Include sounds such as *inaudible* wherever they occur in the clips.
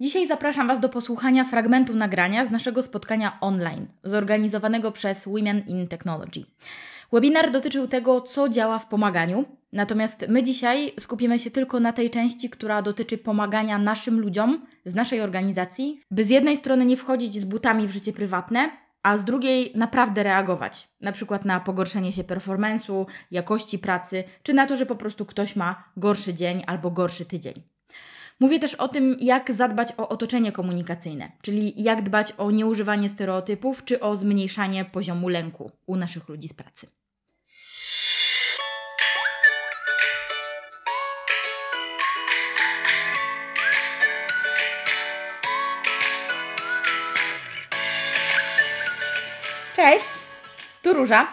Dzisiaj zapraszam Was do posłuchania fragmentu nagrania z naszego spotkania online, zorganizowanego przez Women in Technology. Webinar dotyczył tego, co działa w pomaganiu, natomiast my dzisiaj skupimy się tylko na tej części, która dotyczy pomagania naszym ludziom z naszej organizacji, by z jednej strony nie wchodzić z butami w życie prywatne, a z drugiej naprawdę reagować, na przykład na pogorszenie się performance'u, jakości pracy, czy na to, że po prostu ktoś ma gorszy dzień albo gorszy tydzień. Mówię też o tym, jak zadbać o otoczenie komunikacyjne, czyli jak dbać o nieużywanie stereotypów czy o zmniejszanie poziomu lęku u naszych ludzi z pracy. Cześć, tu Róża.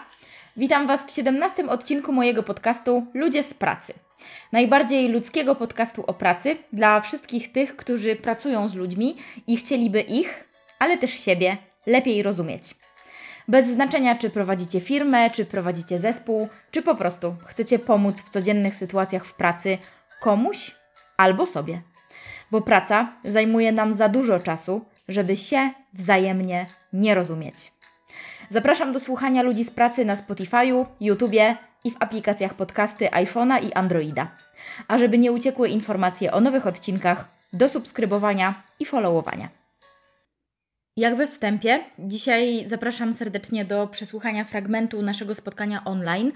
Witam Was w 17 odcinku mojego podcastu Ludzie z pracy. Najbardziej ludzkiego podcastu o pracy dla wszystkich tych, którzy pracują z ludźmi i chcieliby ich, ale też siebie lepiej rozumieć. Bez znaczenia, czy prowadzicie firmę, czy prowadzicie zespół, czy po prostu chcecie pomóc w codziennych sytuacjach w pracy komuś albo sobie. Bo praca zajmuje nam za dużo czasu, żeby się wzajemnie nie rozumieć. Zapraszam do słuchania ludzi z pracy na Spotify'u, YouTubie i w aplikacjach podcasty iPhone'a i Androida. A żeby nie uciekły informacje o nowych odcinkach, do subskrybowania i followowania. Jak we wstępie, dzisiaj zapraszam serdecznie do przesłuchania fragmentu naszego spotkania online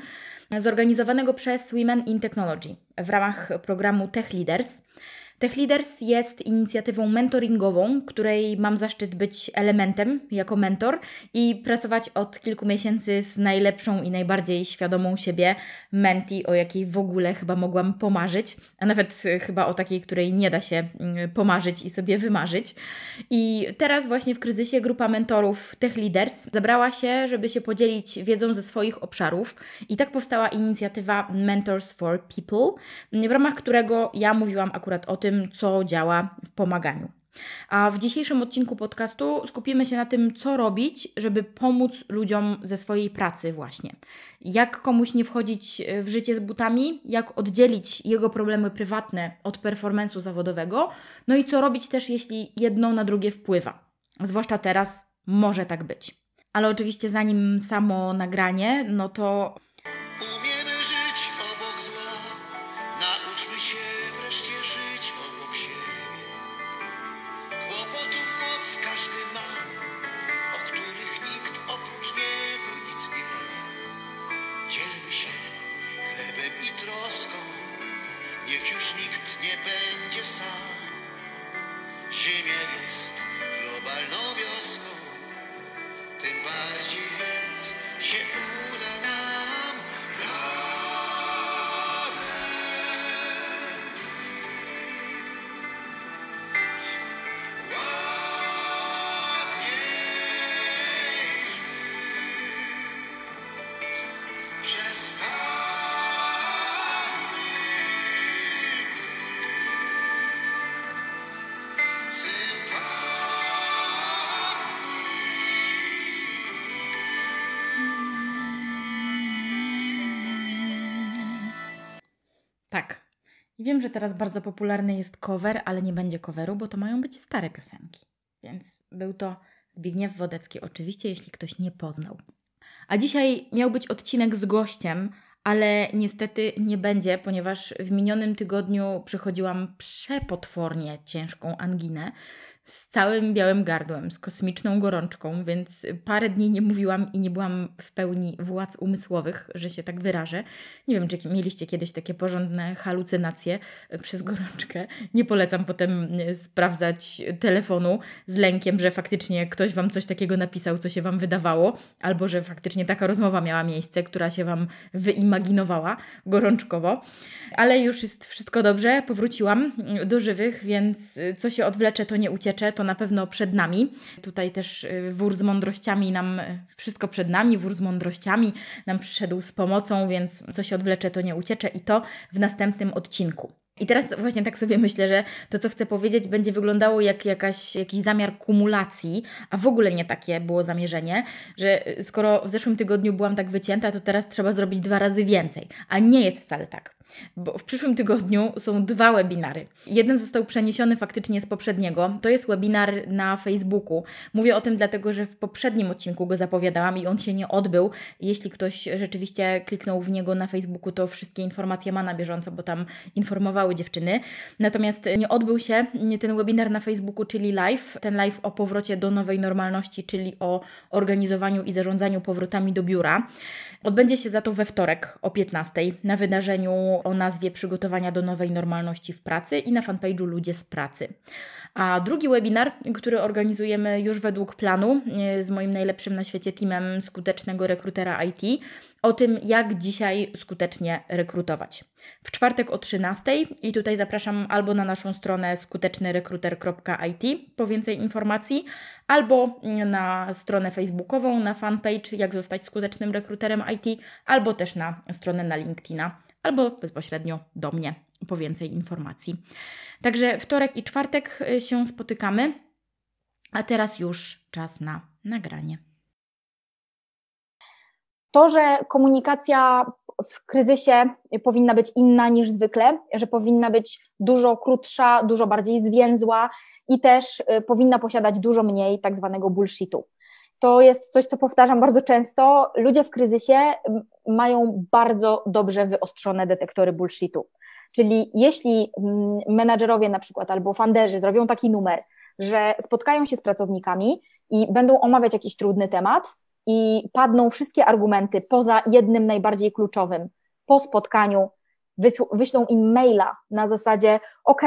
zorganizowanego przez Women in Technology w ramach programu Tech Leaders. Tech Leaders jest inicjatywą mentoringową, której mam zaszczyt być elementem jako mentor i pracować od kilku miesięcy z najlepszą i najbardziej świadomą siebie menti, o jakiej w ogóle chyba mogłam pomarzyć, a nawet chyba o takiej, której nie da się mm, pomarzyć i sobie wymarzyć. I teraz właśnie w kryzysie grupa mentorów Tech Leaders zabrała się, żeby się podzielić wiedzą ze swoich obszarów i tak powstała inicjatywa Mentors for People, w ramach którego ja mówiłam akurat o tym, tym, co działa w pomaganiu. A w dzisiejszym odcinku podcastu skupimy się na tym, co robić, żeby pomóc ludziom ze swojej pracy, właśnie. Jak komuś nie wchodzić w życie z butami, jak oddzielić jego problemy prywatne od performance'u zawodowego, no i co robić też, jeśli jedno na drugie wpływa. Zwłaszcza teraz może tak być. Ale oczywiście, zanim samo nagranie, no to Wiem, że teraz bardzo popularny jest cover, ale nie będzie coveru, bo to mają być stare piosenki. Więc był to Zbigniew Wodecki, oczywiście, jeśli ktoś nie poznał. A dzisiaj miał być odcinek z gościem, ale niestety nie będzie, ponieważ w minionym tygodniu przechodziłam przepotwornie ciężką anginę z całym białym gardłem, z kosmiczną gorączką, więc parę dni nie mówiłam i nie byłam w pełni władz umysłowych, że się tak wyrażę. Nie wiem, czy mieliście kiedyś takie porządne halucynacje przez gorączkę. Nie polecam potem e, sprawdzać telefonu z lękiem, że faktycznie ktoś Wam coś takiego napisał, co się Wam wydawało, albo że faktycznie taka rozmowa miała miejsce, która się Wam wyimaginowała gorączkowo. Ale już jest wszystko dobrze, powróciłam do żywych, więc co się odwlecze, to nie uciecze to na pewno przed nami. Tutaj też y, wór z mądrościami nam, y, wszystko przed nami, wór z mądrościami nam przyszedł z pomocą, więc co się odwlecze, to nie uciecze i to w następnym odcinku. I teraz właśnie tak sobie myślę, że to, co chcę powiedzieć, będzie wyglądało jak jakaś, jakiś zamiar kumulacji, a w ogóle nie takie było zamierzenie, że y, skoro w zeszłym tygodniu byłam tak wycięta, to teraz trzeba zrobić dwa razy więcej. A nie jest wcale tak bo w przyszłym tygodniu są dwa webinary. Jeden został przeniesiony faktycznie z poprzedniego. To jest webinar na Facebooku. Mówię o tym dlatego, że w poprzednim odcinku go zapowiadałam i on się nie odbył. Jeśli ktoś rzeczywiście kliknął w niego na Facebooku, to wszystkie informacje ma na bieżąco, bo tam informowały dziewczyny. Natomiast nie odbył się ten webinar na Facebooku, czyli live. Ten live o powrocie do nowej normalności, czyli o organizowaniu i zarządzaniu powrotami do biura. Odbędzie się za to we wtorek o 15 na wydarzeniu o nazwie Przygotowania do nowej normalności w pracy i na fanpage'u Ludzie z pracy. A drugi webinar, który organizujemy już według planu e, z moim najlepszym na świecie teamem skutecznego rekrutera IT, o tym, jak dzisiaj skutecznie rekrutować. W czwartek o 13 i tutaj zapraszam albo na naszą stronę skutecznyrekruter.it po więcej informacji, albo na stronę facebookową, na fanpage jak zostać skutecznym rekruterem IT, albo też na stronę na LinkedIna albo bezpośrednio do mnie po więcej informacji. Także wtorek i czwartek y, się spotykamy, a teraz już czas na nagranie. To, że komunikacja w kryzysie powinna być inna niż zwykle, że powinna być dużo krótsza, dużo bardziej zwięzła i też y, powinna posiadać dużo mniej tak zwanego bullshitu to jest coś, co powtarzam bardzo często. Ludzie w kryzysie mają bardzo dobrze wyostrzone detektory bullshitu. Czyli jeśli menadżerowie na przykład albo funderzy zrobią taki numer, że spotkają się z pracownikami i będą omawiać jakiś trudny temat i padną wszystkie argumenty poza jednym najbardziej kluczowym, po spotkaniu wyślą im maila na zasadzie ok,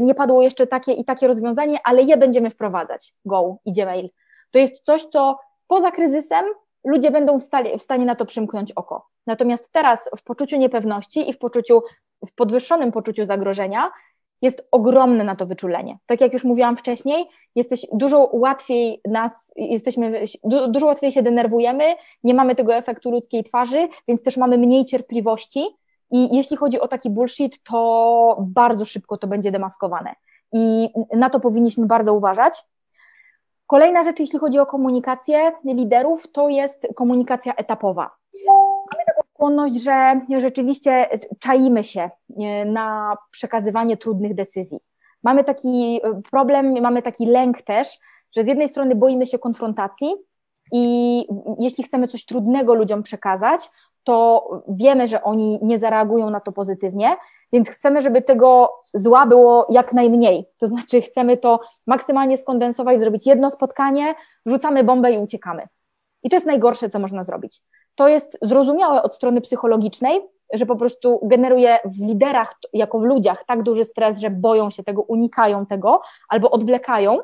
nie padło jeszcze takie i takie rozwiązanie, ale je będziemy wprowadzać. Go, idzie mail to jest coś, co poza kryzysem ludzie będą w, stanie, w stanie na to przymknąć oko. Natomiast teraz w poczuciu niepewności i w poczuciu, w podwyższonym poczuciu zagrożenia jest ogromne na to wyczulenie. Tak jak już mówiłam wcześniej, jesteś dużo łatwiej nas, jesteśmy, dużo łatwiej się denerwujemy, nie mamy tego efektu ludzkiej twarzy, więc też mamy mniej cierpliwości i jeśli chodzi o taki bullshit, to bardzo szybko to będzie demaskowane. I na to powinniśmy bardzo uważać. Kolejna rzecz, jeśli chodzi o komunikację liderów, to jest komunikacja etapowa. Mamy taką skłonność, że rzeczywiście czaimy się e, na przekazywanie trudnych decyzji. Mamy taki e, problem, mamy taki lęk też, że z jednej strony boimy się konfrontacji i jeśli chcemy coś trudnego ludziom przekazać, to wiemy, że oni nie zareagują na to pozytywnie, więc chcemy, żeby tego zła było jak najmniej. To znaczy, chcemy to maksymalnie skondensować, zrobić jedno spotkanie, rzucamy bombę i uciekamy. I to jest najgorsze, co można zrobić. To jest zrozumiałe od strony psychologicznej, że po prostu generuje w liderach, jako w ludziach, tak duży stres, że boją się tego, unikają tego albo odwlekają,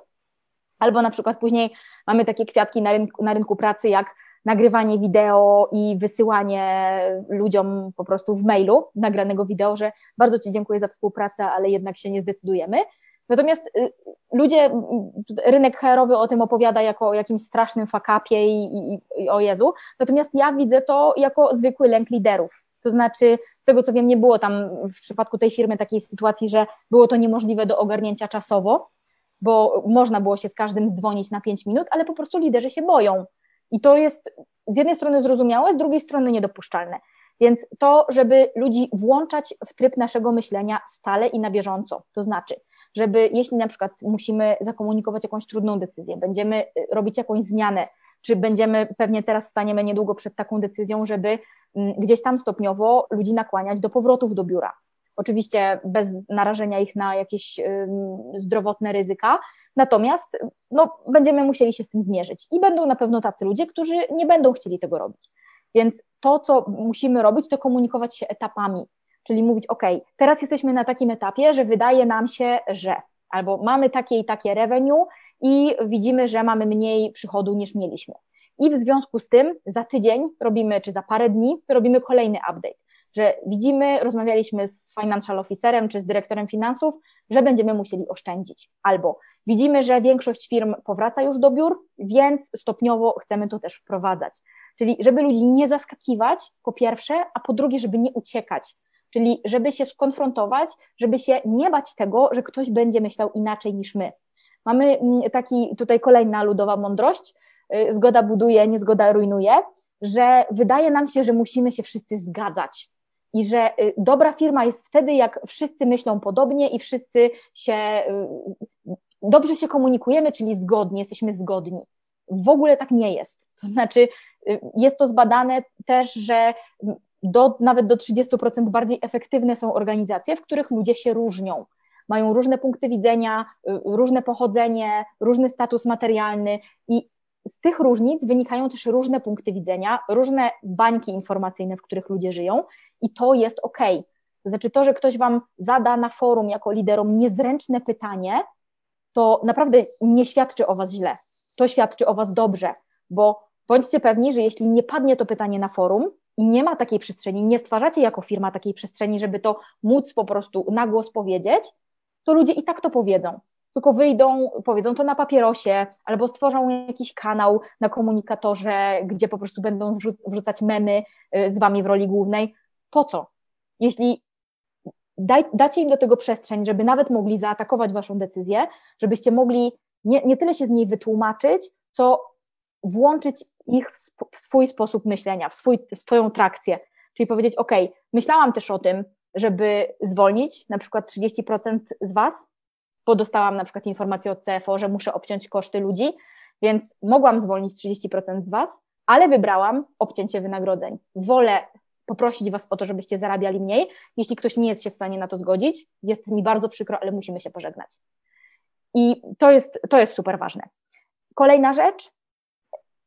albo na przykład później mamy takie kwiatki na rynku, na rynku pracy, jak nagrywanie wideo i wysyłanie ludziom po prostu w mailu nagranego wideo, że bardzo Ci dziękuję za współpracę, ale jednak się nie zdecydujemy. Natomiast y, ludzie, rynek HR-owy o tym opowiada jako o jakimś strasznym fakapie i, i, i o Jezu, natomiast ja widzę to jako zwykły lęk liderów. To znaczy, z tego co wiem, nie było tam w przypadku tej firmy takiej sytuacji, że było to niemożliwe do ogarnięcia czasowo, bo można było się z każdym zdzwonić na 5 minut, ale po prostu liderzy się boją. I to jest z jednej strony zrozumiałe, z drugiej strony niedopuszczalne. Więc to, żeby ludzi włączać w tryb naszego myślenia stale i na bieżąco, to znaczy, żeby jeśli na przykład musimy zakomunikować jakąś trudną decyzję, będziemy y, robić jakąś zmianę czy będziemy, pewnie teraz staniemy niedługo przed taką decyzją, żeby mm, gdzieś tam stopniowo ludzi nakłaniać do powrotów do biura. Oczywiście bez narażenia ich na jakieś zdrowotne ryzyka, natomiast no, będziemy musieli się z tym zmierzyć i będą na pewno tacy ludzie, którzy nie będą chcieli tego robić. Więc to, co musimy robić, to komunikować się etapami, czyli mówić, OK, teraz jesteśmy na takim etapie, że wydaje nam się, że albo mamy takie i takie revenue i widzimy, że mamy mniej przychodu niż mieliśmy. I w związku z tym za tydzień robimy, czy za parę dni robimy kolejny update, że widzimy, rozmawialiśmy z financial officerem czy z dyrektorem finansów, że będziemy musieli oszczędzić. Albo widzimy, że większość firm powraca już do biur, więc stopniowo chcemy to też wprowadzać. Czyli żeby ludzi nie zaskakiwać, po pierwsze, a po drugie, żeby nie uciekać. Czyli żeby się skonfrontować, żeby się nie bać tego, że ktoś będzie myślał inaczej niż my. Mamy mm, taki tutaj kolejna ludowa mądrość, y, zgoda buduje, niezgoda rujnuje, że wydaje nam się, że musimy się wszyscy zgadzać. I że y, dobra firma jest wtedy, jak wszyscy myślą podobnie i wszyscy się y, dobrze się komunikujemy, czyli zgodnie, jesteśmy zgodni. W ogóle tak nie jest. To znaczy, jest to zbadane też, że do, nawet do 30% bardziej efektywne są organizacje, w których ludzie się różnią. Mają różne punkty widzenia, y, różne pochodzenie, różny status materialny i z tych różnic wynikają też różne punkty widzenia, różne bańki informacyjne, w których ludzie żyją i to jest ok. To znaczy to, że ktoś Wam zada na forum jako liderom niezręczne pytanie, to naprawdę nie świadczy o Was źle. To świadczy o Was dobrze, bo bądźcie pewni, że jeśli nie padnie to pytanie na forum, i nie ma takiej przestrzeni, nie stwarzacie jako firma takiej przestrzeni, żeby to móc po prostu na głos powiedzieć, to ludzie i tak to powiedzą. Tylko wyjdą, powiedzą to na papierosie, albo stworzą jakiś kanał na komunikatorze, gdzie po prostu będą wrzucać memy y, z wami w roli głównej. Po co? Jeśli daj, dacie im do tego przestrzeń, żeby nawet mogli zaatakować waszą decyzję, żebyście mogli nie, nie tyle się z niej wytłumaczyć, co włączyć ich w swój sposób myślenia, w, swój, w swoją trakcję. Czyli powiedzieć, OK, myślałam też o tym, żeby zwolnić na przykład 30% z Was, bo dostałam na przykład informację od CFO, że muszę obciąć koszty ludzi, więc mogłam zwolnić 30% z Was, ale wybrałam obcięcie wynagrodzeń. Wolę poprosić Was o to, żebyście zarabiali mniej. Jeśli ktoś nie jest się w stanie na to zgodzić, jest mi bardzo przykro, ale musimy się pożegnać. I to jest, to jest super ważne. Kolejna rzecz,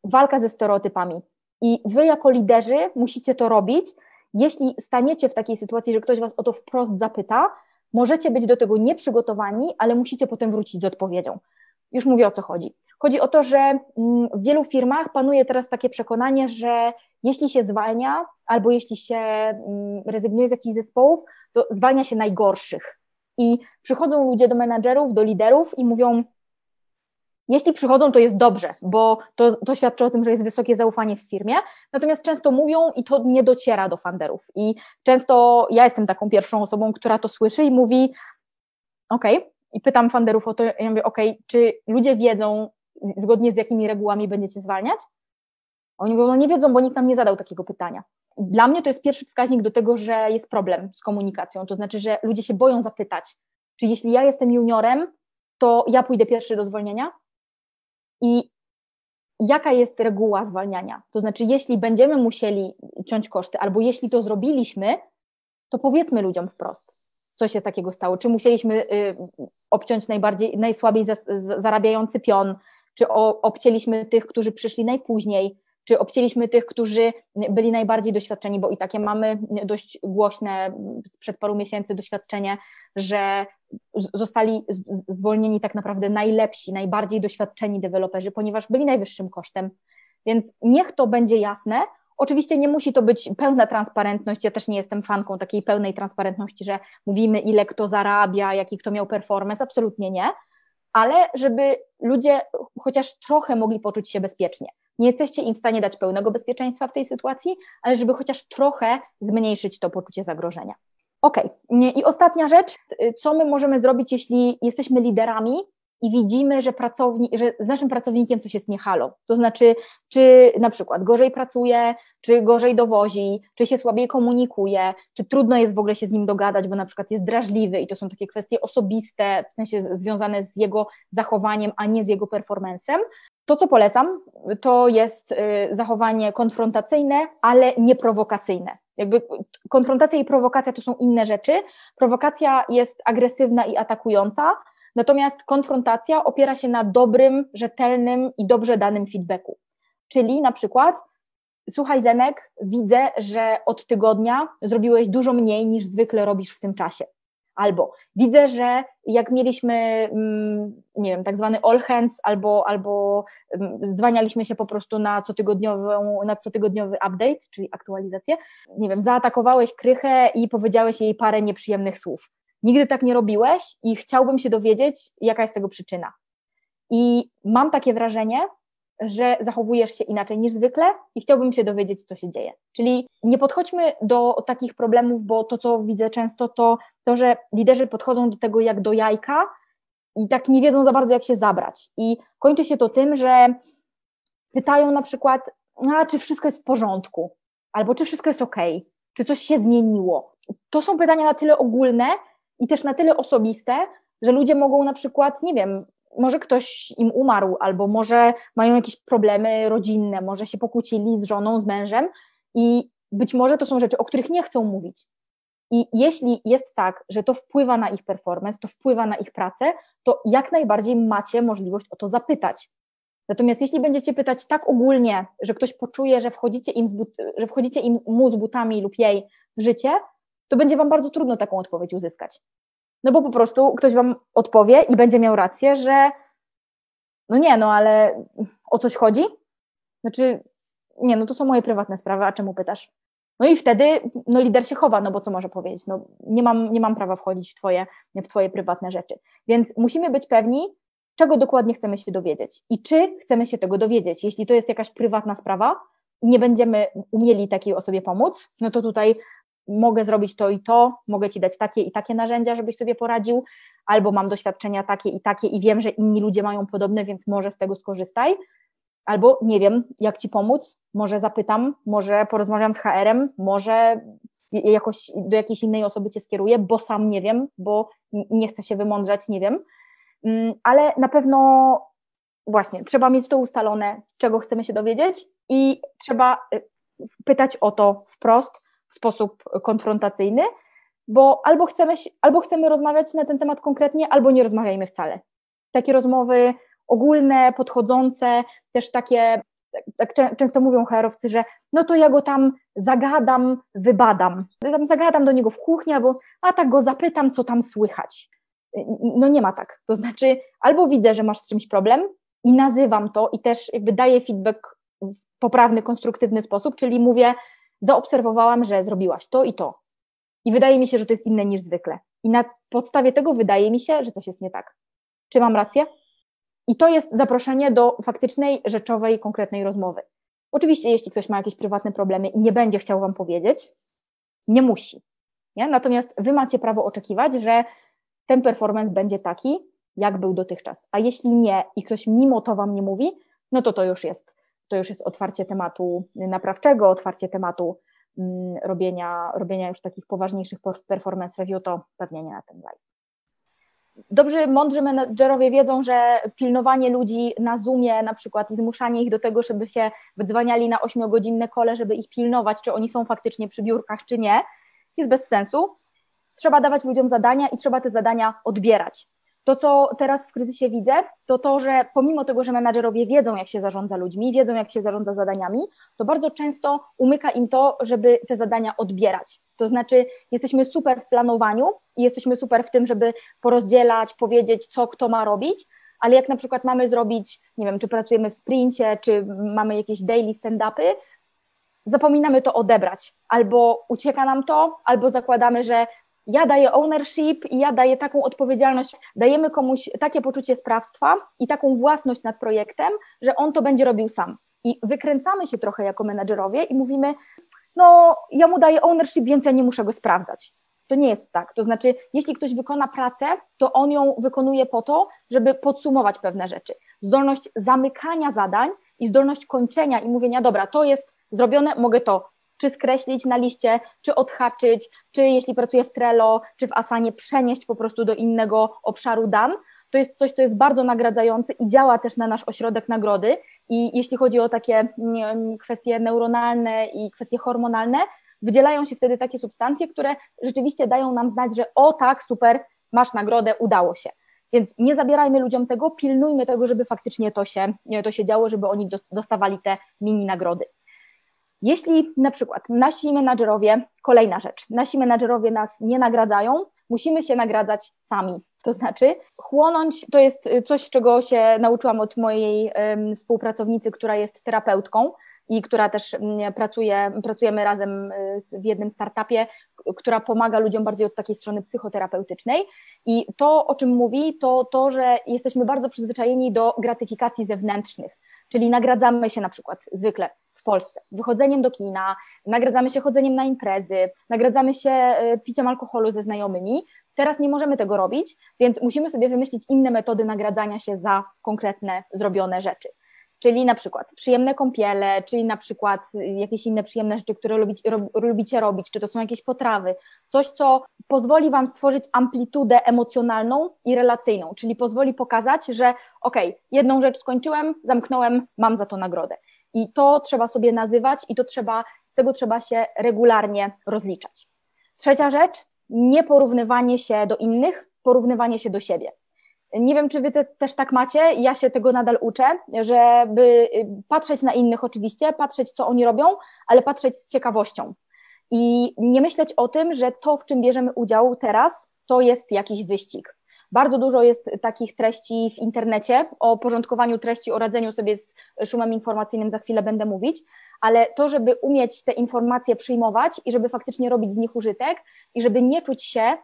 walka ze stereotypami. I wy, jako liderzy, musicie to robić. Jeśli staniecie w takiej sytuacji, że ktoś was o to wprost zapyta, możecie być do tego nieprzygotowani, ale musicie potem wrócić z odpowiedzią. Już mówię o co chodzi. Chodzi o to, że mm, w wielu firmach panuje teraz takie przekonanie, że jeśli się zwalnia albo jeśli się mm, rezygnuje z jakichś zespołów, to zwalnia się najgorszych. I przychodzą ludzie do menadżerów, do liderów i mówią: jeśli przychodzą, to jest dobrze, bo to, to świadczy o tym, że jest wysokie zaufanie w firmie. Natomiast często mówią i to nie dociera do funderów. I często ja jestem taką pierwszą osobą, która to słyszy i mówi: OK, i pytam funderów o to, ja mówię: OK, czy ludzie wiedzą, zgodnie z jakimi regułami będziecie zwalniać? Oni mówią: No nie wiedzą, bo nikt nam nie zadał takiego pytania. Dla mnie to jest pierwszy wskaźnik do tego, że jest problem z komunikacją. To znaczy, że ludzie się boją zapytać, czy jeśli ja jestem juniorem, to ja pójdę pierwszy do zwolnienia, i jaka jest reguła zwalniania? To znaczy, jeśli będziemy musieli ciąć koszty, albo jeśli to zrobiliśmy, to powiedzmy ludziom wprost, co się takiego stało. Czy musieliśmy y, obciąć najbardziej, najsłabiej zarabiający pion, czy obcięliśmy tych, którzy przyszli najpóźniej, czy obcięliśmy tych, którzy byli najbardziej doświadczeni, bo i takie mamy dość głośne sprzed paru miesięcy doświadczenie, że zostali zwolnieni tak naprawdę najlepsi, najbardziej doświadczeni deweloperzy, ponieważ byli najwyższym kosztem. Więc niech to będzie jasne. Oczywiście nie musi to być pełna transparentność. Ja też nie jestem fanką takiej pełnej transparentności, że mówimy, ile kto zarabia, jaki kto miał performance. Absolutnie nie. Ale żeby ludzie chociaż trochę mogli poczuć się bezpiecznie. Nie jesteście im w stanie dać pełnego bezpieczeństwa w tej sytuacji, ale żeby chociaż trochę zmniejszyć to poczucie zagrożenia. Ok, i ostatnia rzecz, co my możemy zrobić, jeśli jesteśmy liderami i widzimy, że, pracowni, że z naszym pracownikiem coś jest niehalo. To znaczy, czy na przykład gorzej pracuje, czy gorzej dowozi, czy się słabiej komunikuje, czy trudno jest w ogóle się z nim dogadać, bo na przykład jest drażliwy i to są takie kwestie osobiste, w sensie związane z jego zachowaniem, a nie z jego performancem, To, co polecam, to jest y, zachowanie konfrontacyjne, ale nieprowokacyjne. Jakby konfrontacja i prowokacja to są inne rzeczy. Prowokacja jest agresywna i atakująca, natomiast konfrontacja opiera się na dobrym, rzetelnym i dobrze danym feedbacku. Czyli na przykład, słuchaj Zenek, widzę, że od tygodnia zrobiłeś dużo mniej niż zwykle robisz w tym czasie. Albo widzę, że jak mieliśmy, mm, nie wiem, tak zwany all hands, albo, albo mm, zdwanialiśmy się po prostu na cotygodniową, na cotygodniowy update, czyli aktualizację, nie wiem, zaatakowałeś krychę i powiedziałeś jej parę nieprzyjemnych słów. Nigdy tak nie robiłeś i chciałbym się dowiedzieć, jaka jest tego przyczyna. I mam takie wrażenie, że zachowujesz się inaczej niż zwykle i chciałbym się dowiedzieć, co się dzieje. Czyli nie podchodźmy do takich problemów, bo to, co widzę często, to to, że liderzy podchodzą do tego jak do jajka i tak nie wiedzą za bardzo, jak się zabrać. I kończy się to tym, że pytają na przykład, a czy wszystko jest w porządku, albo czy wszystko jest ok, czy coś się zmieniło. To są pytania na tyle ogólne i też na tyle osobiste, że ludzie mogą na przykład, nie wiem, może ktoś im umarł, albo może mają jakieś problemy rodzinne, może się pokłócili z żoną, z mężem i być może to są rzeczy, o których nie chcą mówić. I jeśli jest tak, że to wpływa na ich performance, to wpływa na ich pracę, to jak najbardziej macie możliwość o to zapytać. Natomiast jeśli będziecie pytać tak ogólnie, że ktoś poczuje, że wchodzicie, im że wchodzicie im mu z butami lub jej w życie, to będzie Wam bardzo trudno taką odpowiedź uzyskać. No bo po prostu ktoś Wam odpowie i będzie miał rację, że no nie, no ale o coś chodzi? Znaczy, nie, no to są moje prywatne sprawy, a czemu pytasz? No i wtedy no, lider się chowa, no bo co może powiedzieć? No, nie, mam, nie mam prawa wchodzić w twoje, w twoje prywatne rzeczy. Więc musimy być pewni, czego dokładnie chcemy się dowiedzieć i czy chcemy się tego dowiedzieć. Jeśli to jest jakaś prywatna sprawa nie będziemy umieli takiej osobie pomóc, no to tutaj mogę zrobić to i to, mogę ci dać takie i takie narzędzia, żebyś sobie poradził, albo mam doświadczenia takie i takie i wiem, że inni ludzie mają podobne, więc może z tego skorzystaj albo nie wiem, jak ci pomóc, może zapytam, może porozmawiam z HR-em, może jakoś do jakiejś innej osoby cię skieruję, bo sam nie wiem, bo nie chcę się wymądrzać, nie wiem. Mm, ale na pewno właśnie trzeba mieć to ustalone, czego chcemy się dowiedzieć i trzeba y, pytać o to wprost, sposób konfrontacyjny, bo albo chcemy, albo chcemy rozmawiać na ten temat konkretnie, albo nie rozmawiajmy wcale. Takie rozmowy ogólne, podchodzące, też takie, tak, często mówią HR-owcy, że no to ja go tam zagadam, wybadam. Ja tam zagadam do niego w kuchni, albo a tak go zapytam, co tam słychać. No nie ma tak. To znaczy, albo widzę, że masz z czymś problem i nazywam to i też jakby daję feedback w poprawny, konstruktywny sposób, czyli mówię, zaobserwowałam, że zrobiłaś to i to. I wydaje mi się, że to jest inne niż zwykle. I na podstawie tego wydaje mi się, że coś jest nie tak. Czy mam rację? I to jest zaproszenie do faktycznej, rzeczowej, konkretnej rozmowy. Oczywiście, jeśli ktoś ma jakieś prywatne problemy i nie będzie chciał Wam powiedzieć, nie musi. Nie? Natomiast Wy macie prawo oczekiwać, że ten performance będzie taki, jak był dotychczas. A jeśli nie i ktoś mimo to Wam nie mówi, no to to już jest, to już jest otwarcie tematu naprawczego, otwarcie tematu mm, robienia, robienia już takich poważniejszych performance review, to pewnie nie na ten live dobrzy, mądrzy menedżerowie wiedzą, że pilnowanie ludzi na Zoomie na przykład i zmuszanie ich do tego, żeby się wydzwaniali na ośmiogodzinne kole, żeby ich pilnować, czy oni są faktycznie przy biurkach, czy nie, jest bez sensu. Trzeba dawać ludziom zadania i trzeba te zadania odbierać. To, co teraz w kryzysie widzę, to to, że pomimo tego, że menadżerowie wiedzą, jak się zarządza ludźmi, wiedzą, jak się zarządza zadaniami, to bardzo często umyka im to, żeby te zadania odbierać. To znaczy, jesteśmy super w planowaniu i jesteśmy super w tym, żeby porozdzielać, powiedzieć, co kto ma robić, ale jak na przykład mamy zrobić, nie wiem, czy pracujemy w sprincie, czy mamy jakieś daily stand-upy, zapominamy to odebrać, albo ucieka nam to, albo zakładamy, że ja daję ownership i ja daję taką odpowiedzialność, dajemy komuś takie poczucie sprawstwa i taką własność nad projektem, że on to będzie robił sam. I wykręcamy się trochę jako menedżerowie i mówimy, no ja mu daję ownership, więc ja nie muszę go sprawdzać. To nie jest tak. To znaczy, jeśli ktoś wykona pracę, to on ją wykonuje po to, żeby podsumować pewne rzeczy. Zdolność zamykania zadań i zdolność kończenia i mówienia, dobra, to jest zrobione, mogę to czy skreślić na liście, czy odhaczyć, czy jeśli pracuję w Trello, czy w Asanie, przenieść po prostu do innego obszaru dan, to jest coś, co jest bardzo nagradzające i działa też na nasz ośrodek nagrody. I jeśli chodzi o takie kwestie neuronalne i kwestie hormonalne, wydzielają się wtedy takie substancje, które rzeczywiście dają nam znać, że o tak, super, masz nagrodę, udało się. Więc nie zabierajmy ludziom tego, pilnujmy tego, żeby faktycznie to się, to się działo, żeby oni dostawali te mini nagrody. Jeśli na przykład nasi menadżerowie, kolejna rzecz, nasi menadżerowie nas nie nagradzają, musimy się nagradzać sami. To znaczy, chłonąć to jest coś, czego się nauczyłam od mojej um, współpracownicy, która jest terapeutką i która też mm, pracuje, pracujemy razem y, w jednym startupie, która pomaga ludziom bardziej od takiej strony psychoterapeutycznej. I to, o czym mówi, to to, że jesteśmy bardzo przyzwyczajeni do gratyfikacji zewnętrznych, czyli nagradzamy się na przykład zwykle Polsce wychodzeniem do kina, nagradzamy się chodzeniem na imprezy, nagradzamy się y, piciem alkoholu ze znajomymi. Teraz nie możemy tego robić, więc musimy sobie wymyślić inne metody nagradzania się za konkretne zrobione rzeczy czyli na przykład przyjemne kąpiele, czyli na przykład jakieś inne przyjemne rzeczy, które lubicie, lubicie robić, czy to są jakieś potrawy, coś, co pozwoli Wam stworzyć amplitudę emocjonalną i relacyjną, czyli pozwoli pokazać, że ok, jedną rzecz skończyłem, zamknąłem, mam za to nagrodę. I to trzeba sobie nazywać i to trzeba, z tego trzeba się regularnie rozliczać. Trzecia rzecz, nieporównywanie się do innych, porównywanie się do siebie. Nie wiem, czy wy te, też tak macie, ja się tego nadal uczę, żeby y, patrzeć na innych oczywiście, patrzeć co oni robią, ale patrzeć z ciekawością. I nie myśleć o tym, że to, w czym bierzemy udział teraz, to jest jakiś wyścig. Bardzo dużo jest takich treści w internecie o porządkowaniu treści, o radzeniu sobie z szumem informacyjnym, za chwilę będę mówić, ale to, żeby umieć te informacje przyjmować i żeby faktycznie robić z nich użytek i żeby nie czuć się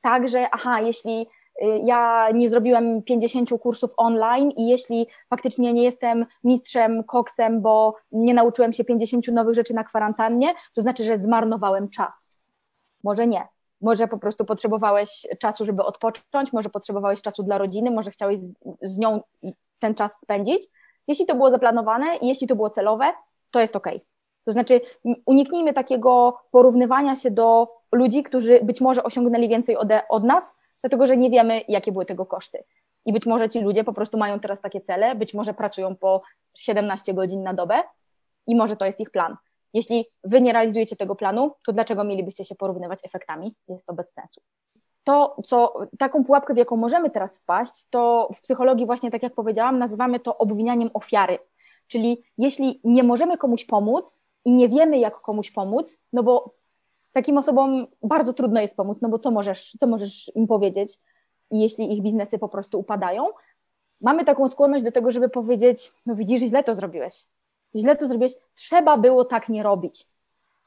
tak, że aha, jeśli Y, ja nie zrobiłem 50 kursów online i jeśli faktycznie nie jestem mistrzem koksem, bo nie nauczyłem się 50 nowych rzeczy na kwarantannie, to znaczy, że zmarnowałem czas. Może nie. Może po prostu potrzebowałeś czasu, żeby odpocząć, może potrzebowałeś czasu dla rodziny, może chciałeś z, z nią ten czas spędzić. Jeśli to było zaplanowane i jeśli to było celowe, to jest ok. To znaczy, uniknijmy takiego porównywania się do ludzi, którzy być może osiągnęli więcej od nas, dlatego że nie wiemy, jakie były tego koszty. I być może ci ludzie po prostu mają teraz takie cele, być może pracują po 17 godzin na dobę i może to jest ich plan. Jeśli wy nie realizujecie tego planu, to dlaczego mielibyście się porównywać efektami? Jest to bez sensu. To, co, taką pułapkę, w jaką możemy teraz wpaść, to w psychologii właśnie, tak jak powiedziałam, nazywamy to obwinianiem ofiary. Czyli jeśli nie możemy komuś pomóc i nie wiemy, jak komuś pomóc, no bo takim osobom bardzo trudno jest pomóc, no bo co możesz, co możesz im powiedzieć, jeśli ich biznesy po prostu upadają? Mamy taką skłonność do tego, żeby powiedzieć, no widzisz, źle to zrobiłeś. Źle to zrobiłeś, trzeba było tak nie robić.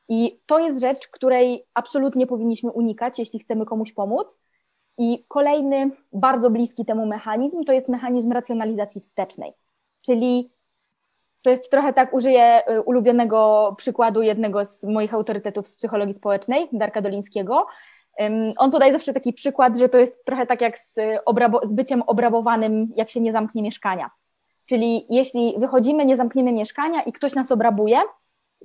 I to jest rzecz, której absolutnie powinniśmy unikać, jeśli chcemy komuś pomóc. I kolejny, bardzo bliski temu mechanizm, to jest mechanizm racjonalizacji wstecznej. Czyli to jest trochę tak, użyję y, ulubionego przykładu jednego z moich autorytetów z psychologii społecznej, Darka Dolińskiego. On podaje zawsze taki przykład, że to jest trochę tak jak z, obrabo- z byciem obrabowanym, jak się nie zamknie mieszkania. Czyli jeśli wychodzimy, nie zamkniemy mieszkania i ktoś nas obrabuje,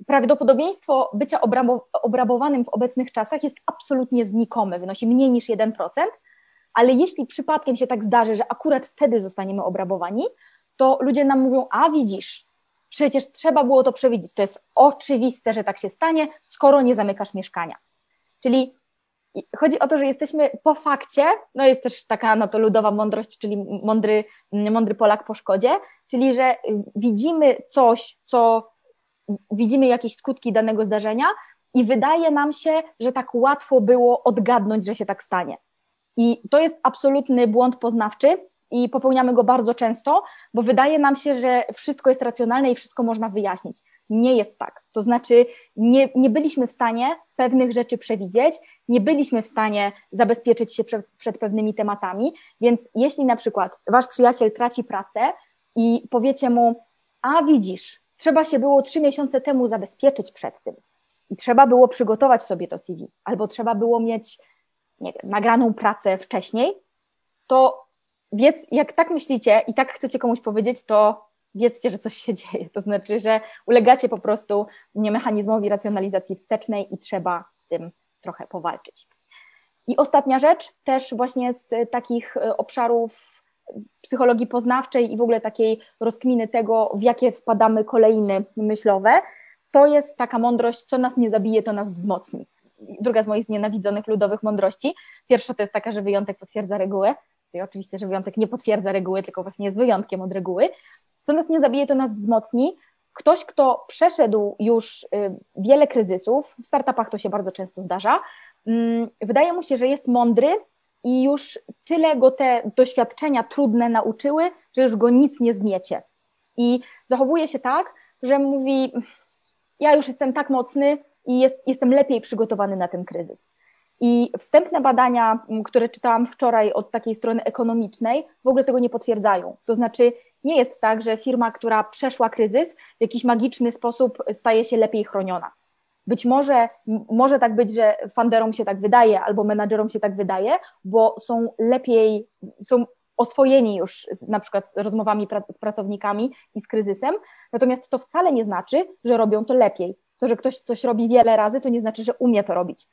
prawdopodobieństwo bycia obrabo- obrabowanym w obecnych czasach jest absolutnie znikome, wynosi mniej niż 1%, ale jeśli przypadkiem się tak zdarzy, że akurat wtedy zostaniemy obrabowani, to ludzie nam mówią, a widzisz, Przecież trzeba było to przewidzieć. To jest oczywiste, że tak się stanie, skoro nie zamykasz mieszkania. Czyli chodzi o to, że jesteśmy po fakcie, no jest też taka no to ludowa mądrość, czyli mądry, mądry Polak po szkodzie, czyli że widzimy coś, co widzimy jakieś skutki danego zdarzenia i wydaje nam się, że tak łatwo było odgadnąć, że się tak stanie. I to jest absolutny błąd poznawczy, i popełniamy go bardzo często, bo wydaje nam się, że wszystko jest racjonalne i wszystko można wyjaśnić. Nie jest tak. To znaczy, nie, nie byliśmy w stanie pewnych rzeczy przewidzieć, nie byliśmy w stanie zabezpieczyć się przed, przed pewnymi tematami, więc jeśli na przykład wasz przyjaciel traci pracę i powiecie mu, a widzisz, trzeba się było trzy miesiące temu zabezpieczyć przed tym i trzeba było przygotować sobie to CV, albo trzeba było mieć, nie wiem, nagraną pracę wcześniej, to wiedz, jak tak myślicie i tak chcecie komuś powiedzieć, to wiedzcie, że coś się dzieje. To znaczy, że ulegacie po prostu nie mechanizmowi racjonalizacji wstecznej i trzeba z tym trochę powalczyć. I ostatnia rzecz, też właśnie z takich e, obszarów psychologii poznawczej i w ogóle takiej rozkminy tego, w jakie wpadamy kolejny myślowe, to jest taka mądrość, co nas nie zabije, to nas wzmocni. Druga z moich nienawidzonych ludowych mądrości. Pierwsza to jest taka, że wyjątek potwierdza regułę. Czyli oczywiście, że wyjątek nie potwierdza reguły, tylko właśnie jest wyjątkiem od reguły. Co nas nie zabije, to nas wzmocni. Ktoś, kto przeszedł już y, wiele kryzysów, w startupach to się bardzo często zdarza, mm, wydaje mu się, że jest mądry i już tyle go te doświadczenia trudne nauczyły, że już go nic nie zmiecie. I zachowuje się tak, że mówi: Ja już jestem tak mocny i jest, jestem lepiej przygotowany na ten kryzys. I wstępne badania, które czytałam wczoraj od takiej strony ekonomicznej, w ogóle tego nie potwierdzają. To znaczy, nie jest tak, że firma, która przeszła kryzys, w jakiś magiczny sposób staje się lepiej chroniona. Być może może tak być, że funderom się tak wydaje, albo menadżerom się tak wydaje, bo są lepiej, są oswojeni już na przykład z rozmowami z pracownikami i z kryzysem, natomiast to wcale nie znaczy, że robią to lepiej. To, że ktoś coś robi wiele razy, to nie znaczy, że umie to robić.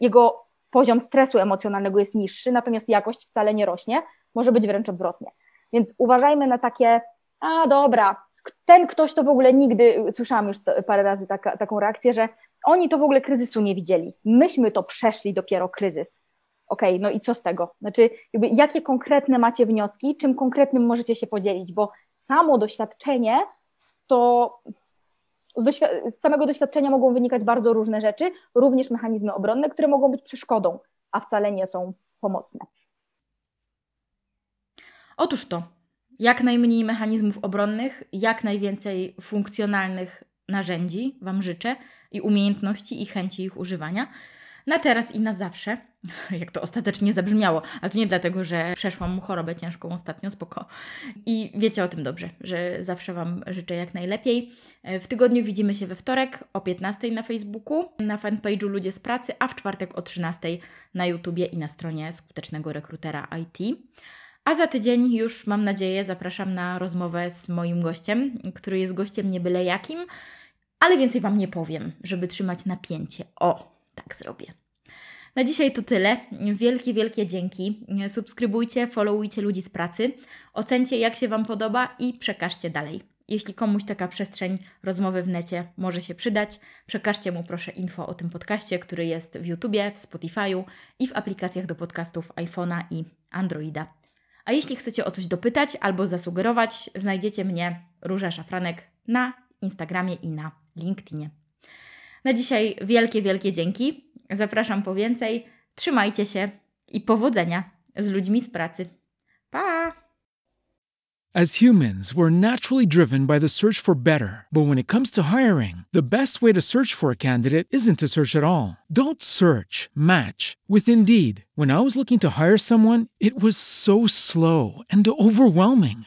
Jego poziom stresu emocjonalnego jest niższy, natomiast jakość wcale nie rośnie, może być wręcz odwrotnie. Więc uważajmy na takie, a dobra, ten ktoś to w ogóle nigdy, słyszałam już parę razy taka, taką reakcję, że oni to w ogóle kryzysu nie widzieli. Myśmy to przeszli dopiero kryzys. Okej, okay, no i co z tego? Znaczy, jakie konkretne macie wnioski, czym konkretnym możecie się podzielić, bo samo doświadczenie to z, z, samego doświadczenia mogą wynikać bardzo różne rzeczy, również mechanizmy obronne, które mogą być przeszkodą, a wcale nie są pomocne. Otóż to, jak najmniej mechanizmów obronnych, jak najwięcej funkcjonalnych narzędzi Wam życzę i umiejętności i chęci ich używania na teraz i na zawsze, *laughs* jak to ostatecznie zabrzmiało, ale to nie dlatego, że przeszłam chorobę ciężką ostatnio, spoko. I wiecie o tym dobrze, że zawsze Wam życzę jak najlepiej. W tygodniu widzimy się we wtorek o 15 na Facebooku, na fanpage'u Ludzie z Pracy, a w czwartek o 13 na YouTubie i na stronie skutecznego rekrutera IT. A za tydzień już mam nadzieję zapraszam na rozmowę z moim gościem, który jest gościem nie byle jakim, ale więcej Wam nie powiem, żeby trzymać napięcie. O, tak zrobię. Na dzisiaj to tyle. Wielkie, wielkie dzięki. Subskrybujcie, followujcie ludzi z pracy, ocencie jak się Wam podoba i przekażcie dalej. Jeśli komuś taka przestrzeń rozmowy w necie może się przydać, przekażcie mu proszę info o tym podcaście, który jest w YouTubie, w Spotify'u i w aplikacjach do podcastów iPhone'a i Androida. A jeśli chcecie o coś dopytać albo zasugerować, znajdziecie mnie, Róża Szafranek, na Instagramie i na LinkedInie. Na dzisiaj wielkie, wielkie dzięki. Zapraszam po więcej. Trzymajcie się i powodzenia z ludźmi z pracy. Pa! As humans, we're naturally driven by the search for better. But when it comes to hiring, the best way to search for a candidate isn't to search at all. Don't search, match with Indeed. When I was looking to hire someone, it was so slow and overwhelming.